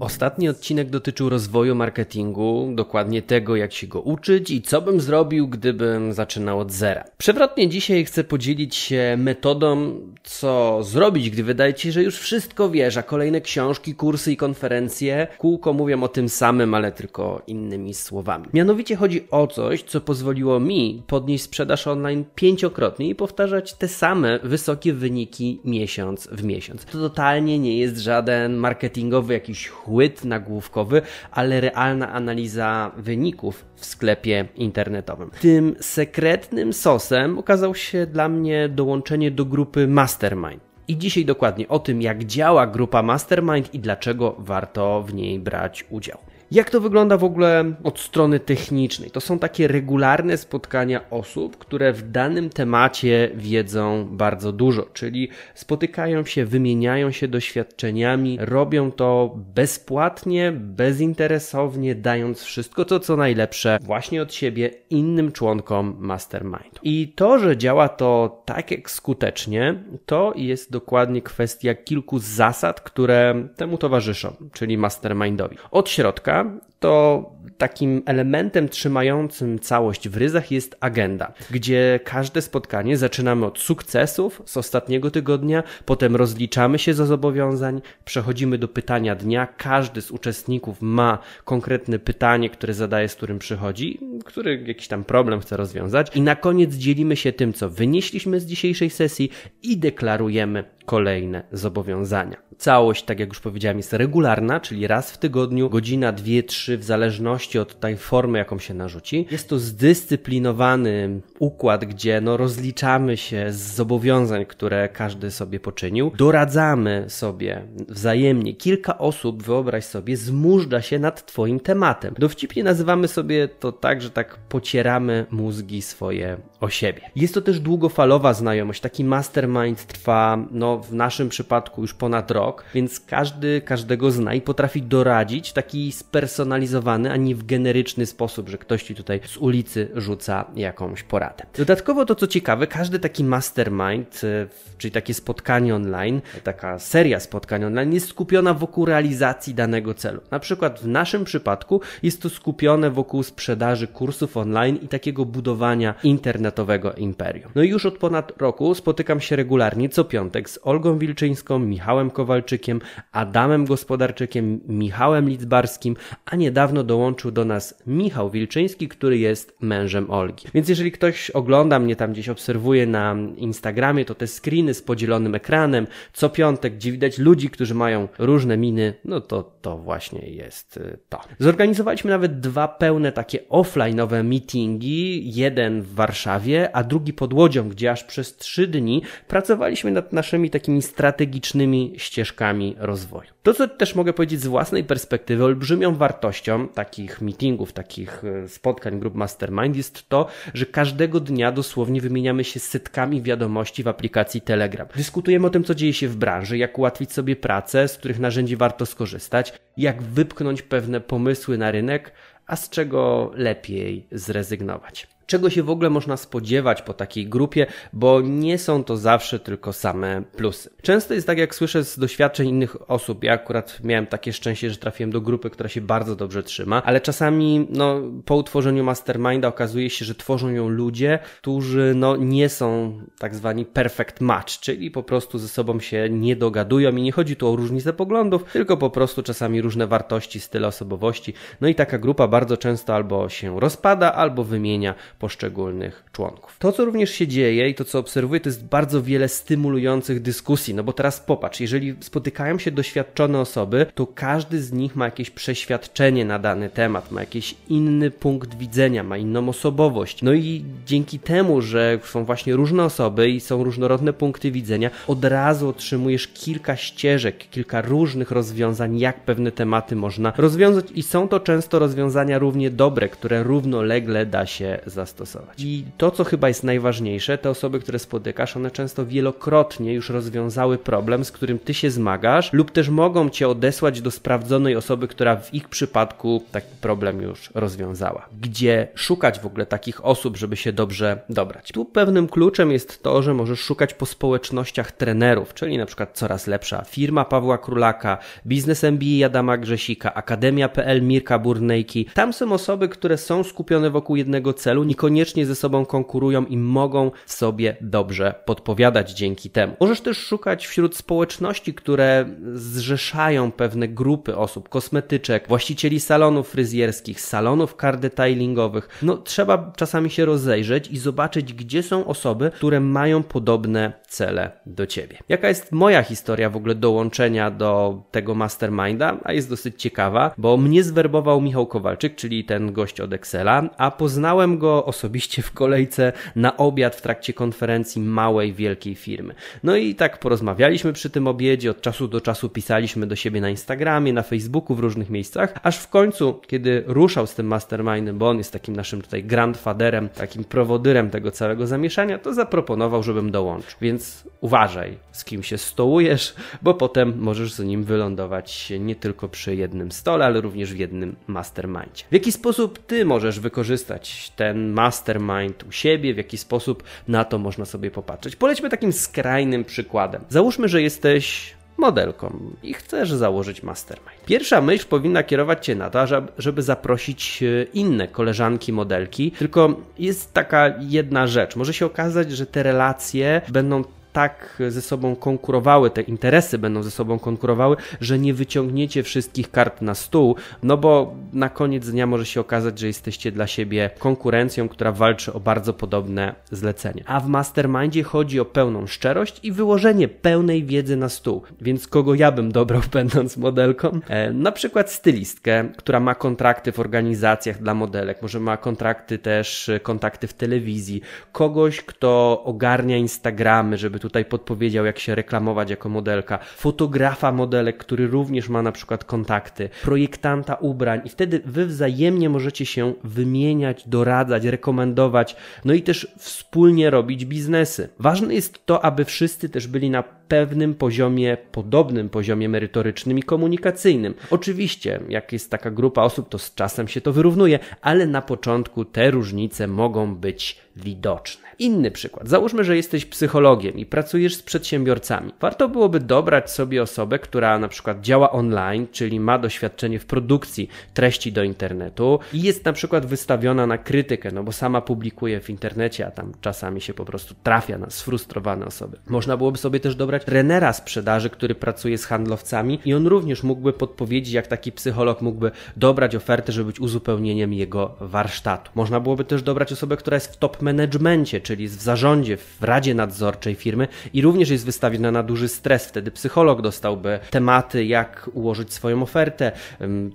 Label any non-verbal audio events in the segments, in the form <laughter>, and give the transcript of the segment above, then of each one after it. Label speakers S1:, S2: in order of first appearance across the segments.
S1: Ostatni odcinek dotyczył rozwoju marketingu, dokładnie tego, jak się go uczyć i co bym zrobił, gdybym zaczynał od zera. Przewrotnie dzisiaj chcę podzielić się metodą, co zrobić, gdy wydaje ci się, że już wszystko wiesz, a kolejne książki, kursy i konferencje kółko mówią o tym samym, ale tylko innymi słowami. Mianowicie chodzi o coś, co pozwoliło mi podnieść sprzedaż online pięciokrotnie i powtarzać te same wysokie wyniki miesiąc w miesiąc. To totalnie nie jest żaden marketingowy jakiś chłyt nagłówkowy, ale realna analiza wyników w sklepie internetowym. Tym sekretnym sosem okazał się dla mnie dołączenie do grupy Mastermind. I dzisiaj dokładnie o tym, jak działa grupa Mastermind i dlaczego warto w niej brać udział. Jak to wygląda w ogóle od strony technicznej? To są takie regularne spotkania osób, które w danym temacie wiedzą bardzo dużo, czyli spotykają się, wymieniają się doświadczeniami, robią to bezpłatnie, bezinteresownie, dając wszystko to, co najlepsze właśnie od siebie innym członkom mastermindu. I to, że działa to tak jak skutecznie, to jest dokładnie kwestia kilku zasad, które temu towarzyszą, czyli mastermindowi. Od środka to takim elementem trzymającym całość w ryzach jest agenda, gdzie każde spotkanie zaczynamy od sukcesów z ostatniego tygodnia, potem rozliczamy się za zobowiązań, przechodzimy do pytania dnia. Każdy z uczestników ma konkretne pytanie, które zadaje, z którym przychodzi, który jakiś tam problem chce rozwiązać, i na koniec dzielimy się tym, co wynieśliśmy z dzisiejszej sesji i deklarujemy kolejne zobowiązania. Całość, tak jak już powiedziałem, jest regularna, czyli raz w tygodniu, godzina, dwie, trzy, w zależności od tej formy, jaką się narzuci. Jest to zdyscyplinowany układ, gdzie no, rozliczamy się z zobowiązań, które każdy sobie poczynił. Doradzamy sobie wzajemnie. Kilka osób, wyobraź sobie, zmużdża się nad Twoim tematem. Dowcipnie nazywamy sobie to tak, że tak pocieramy mózgi swoje o siebie. Jest to też długofalowa znajomość. Taki mastermind trwa, no w naszym przypadku już ponad rok, więc każdy każdego zna i potrafi doradzić taki spersonalizowany, a nie w generyczny sposób, że ktoś ci tutaj z ulicy rzuca jakąś poradę. Dodatkowo to co ciekawe, każdy taki mastermind, e, czyli takie spotkanie online, taka seria spotkań online jest skupiona wokół realizacji danego celu. Na przykład w naszym przypadku jest to skupione wokół sprzedaży kursów online i takiego budowania internetowego imperium. No i już od ponad roku spotykam się regularnie co piątek z Olgą Wilczyńską, Michałem Kowalczykiem, Adamem Gospodarczykiem, Michałem Lidzbarskim, a niedawno dołączył do nas Michał Wilczyński, który jest mężem Olgi. Więc jeżeli ktoś ogląda mnie tam gdzieś, obserwuje na Instagramie, to te screeny z podzielonym ekranem, co piątek, gdzie widać ludzi, którzy mają różne miny, no to to właśnie jest y, to. Zorganizowaliśmy nawet dwa pełne takie offline'owe meetingi, jeden w Warszawie, a drugi pod Łodzią, gdzie aż przez trzy dni pracowaliśmy nad naszymi takimi strategicznymi ścieżkami rozwoju. To, co też mogę powiedzieć z własnej perspektywy, olbrzymią wartością takich meetingów, takich e, spotkań grup Mastermind jest to, że każdego dnia dosłownie wymieniamy się setkami wiadomości w aplikacji Telegram. Dyskutujemy o tym, co dzieje się w branży, jak ułatwić sobie pracę, z których narzędzi warto skorzystać, jak wypchnąć pewne pomysły na rynek, a z czego lepiej zrezygnować czego się w ogóle można spodziewać po takiej grupie, bo nie są to zawsze tylko same plusy. Często jest tak, jak słyszę z doświadczeń innych osób, ja akurat miałem takie szczęście, że trafiłem do grupy, która się bardzo dobrze trzyma, ale czasami no, po utworzeniu masterminda okazuje się, że tworzą ją ludzie, którzy no, nie są tak zwani perfect match, czyli po prostu ze sobą się nie dogadują i nie chodzi tu o różnicę poglądów, tylko po prostu czasami różne wartości, style osobowości. No i taka grupa bardzo często albo się rozpada, albo wymienia poszczególnych członków. To, co również się dzieje i to, co obserwuję, to jest bardzo wiele stymulujących dyskusji. No bo teraz popatrz, jeżeli spotykają się doświadczone osoby, to każdy z nich ma jakieś przeświadczenie na dany temat, ma jakiś inny punkt widzenia, ma inną osobowość. No i dzięki temu, że są właśnie różne osoby i są różnorodne punkty widzenia, od razu otrzymujesz kilka ścieżek, kilka różnych rozwiązań, jak pewne tematy można rozwiązać, i są to często rozwiązania równie dobre, które równolegle da się zastosować zastosować. I to, co chyba jest najważniejsze, te osoby, które spotykasz, one często wielokrotnie już rozwiązały problem, z którym ty się zmagasz, lub też mogą cię odesłać do sprawdzonej osoby, która w ich przypadku taki problem już rozwiązała. Gdzie szukać w ogóle takich osób, żeby się dobrze dobrać? Tu pewnym kluczem jest to, że możesz szukać po społecznościach trenerów, czyli na przykład coraz lepsza firma Pawła Królaka, Biznes MBA Adama Grzesika, Akademia.pl Mirka Burnejki. Tam są osoby, które są skupione wokół jednego celu, niekoniecznie ze sobą konkurują i mogą sobie dobrze podpowiadać dzięki temu. Możesz też szukać wśród społeczności, które zrzeszają pewne grupy osób, kosmetyczek, właścicieli salonów fryzjerskich, salonów car detailingowych. No, trzeba czasami się rozejrzeć i zobaczyć, gdzie są osoby, które mają podobne cele do ciebie. Jaka jest moja historia w ogóle dołączenia do tego masterminda? A jest dosyć ciekawa, bo mnie zwerbował Michał Kowalczyk, czyli ten gość od Excela, a poznałem go osobiście w kolejce na obiad w trakcie konferencji małej, wielkiej firmy. No i tak porozmawialiśmy przy tym obiedzie, od czasu do czasu pisaliśmy do siebie na Instagramie, na Facebooku, w różnych miejscach, aż w końcu, kiedy ruszał z tym mastermindem, bo on jest takim naszym tutaj grandfatherem, takim prowodyrem tego całego zamieszania, to zaproponował, żebym dołączył. Więc uważaj, z kim się stołujesz, bo potem możesz z nim wylądować nie tylko przy jednym stole, ale również w jednym mastermindzie. W jaki sposób ty możesz wykorzystać ten mastermind u siebie, w jaki sposób na to można sobie popatrzeć? Polećmy takim skrajnym przykładem. Załóżmy, że jesteś modelką i chcesz założyć mastermind. Pierwsza myśl powinna kierować Cię na to, żeby zaprosić e, inne koleżanki modelki, tylko jest taka jedna rzecz. Może się okazać, że te relacje będą tak ze sobą konkurowały, te interesy będą ze sobą konkurowały, że nie wyciągniecie wszystkich kart na stół, no bo na koniec dnia może się okazać, że jesteście dla siebie konkurencją, która walczy o bardzo podobne zlecenie. A w mastermindzie chodzi o pełną szczerość i wyłożenie pełnej wiedzy na stół. Więc kogo ja bym dobrał <laughs> będąc modelką? E, na przykład stylistkę, która ma kontrakty w organizacjach dla modelek, może ma kontrakty też, e, kontakty w telewizji, kogoś, kto ogarnia Instagramy, żeby tutaj podpowiedział, jak się reklamować jako modelka, fotografa modelek, który również ma na przykład kontakty, projektanta ubrań. I wtedy wy wzajemnie możecie się wymieniać, doradzać, rekomendować, no i też wspólnie robić biznesy. Ważne jest to, aby wszyscy też byli na pewnym poziomie, podobnym poziomie merytorycznym i komunikacyjnym. Oczywiście, jak jest taka grupa osób, to z czasem się to wyrównuje, ale na początku te różnice mogą być widoczne. Inny przykład. Załóżmy, że jesteś psychologiem i pracujesz z przedsiębiorcami. Warto byłoby dobrać sobie osobę, która na przykład działa online, czyli ma doświadczenie w produkcji treści do internetu i jest na przykład wystawiona na krytykę, no bo sama publikuje w internecie, a tam czasami się po prostu trafia na sfrustrowane osoby. Można byłoby sobie też dobrać trenera sprzedaży, który pracuje z handlowcami i on również mógłby podpowiedzieć, jak taki psycholog mógłby dobrać ofertę, żeby być uzupełnieniem jego warsztatu. Można byłoby też dobrać osobę, która jest w top managemencie, czyli w zarządzie, w radzie nadzorczej firmy i również jest wystawiona na duży stres. Wtedy psycholog dostałby tematy, jak ułożyć swoją ofertę.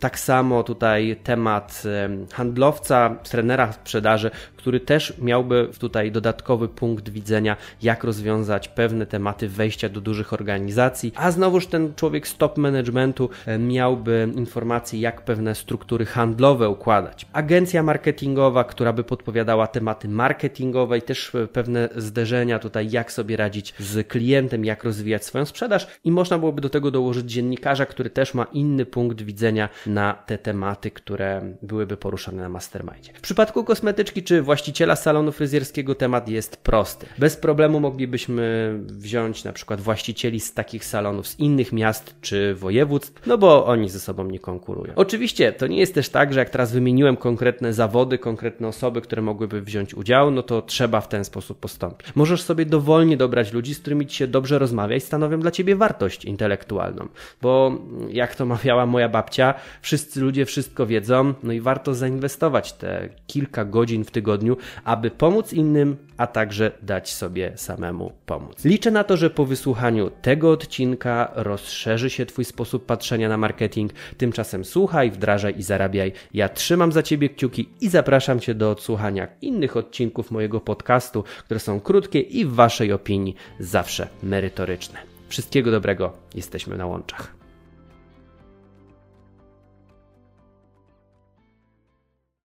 S1: Tak samo tutaj temat handlowca, trenera sprzedaży, który też miałby tutaj dodatkowy punkt widzenia, jak rozwiązać pewne tematy wejścia do dużych organizacji, a znowuż ten człowiek z top managementu e, miałby informacje, jak pewne struktury handlowe układać. Agencja marketingowa, która by podpowiadała tematy marketingowe i też e, pewne zderzenia tutaj, jak sobie radzić z klientem, jak rozwijać swoją sprzedaż i można byłoby do tego dołożyć dziennikarza, który też ma inny punkt widzenia na te tematy, które byłyby poruszane na mastermindzie. W przypadku kosmetyczki czy właściciela salonu fryzjerskiego temat jest prosty. Bez problemu moglibyśmy wziąć na przykład właścicieli z takich salonów z innych miast czy województw, no bo oni ze sobą nie konkurują. Oczywiście to nie jest też tak, że jak teraz wymieniłem konkretne zawody, konkretne osoby, które mogłyby wziąć udział, no to trzeba w ten sposób postąpić. Możesz sobie dowolnie dobrać ludzi, z którymi ci się dobrze rozmawia i stanowią dla ciebie wartość intelektualną, bo jak to <laughs> mawiała moja babcia, wszyscy ludzie wszystko wiedzą, no i warto zainwestować te kilka godzin w tygodniu, aby pomóc innym, a także dać sobie samemu pomóc. Liczę na to, że po wysłuchaniu tego odcinka rozszerzy się Twój sposób patrzenia na marketing. Tymczasem słuchaj, wdrażaj i zarabiaj. Ja trzymam za Ciebie kciuki i zapraszam Cię do odsłuchania innych odcinków mojego podcastu, które są krótkie i w Waszej opinii zawsze merytoryczne. Wszystkiego dobrego, jesteśmy na łączach.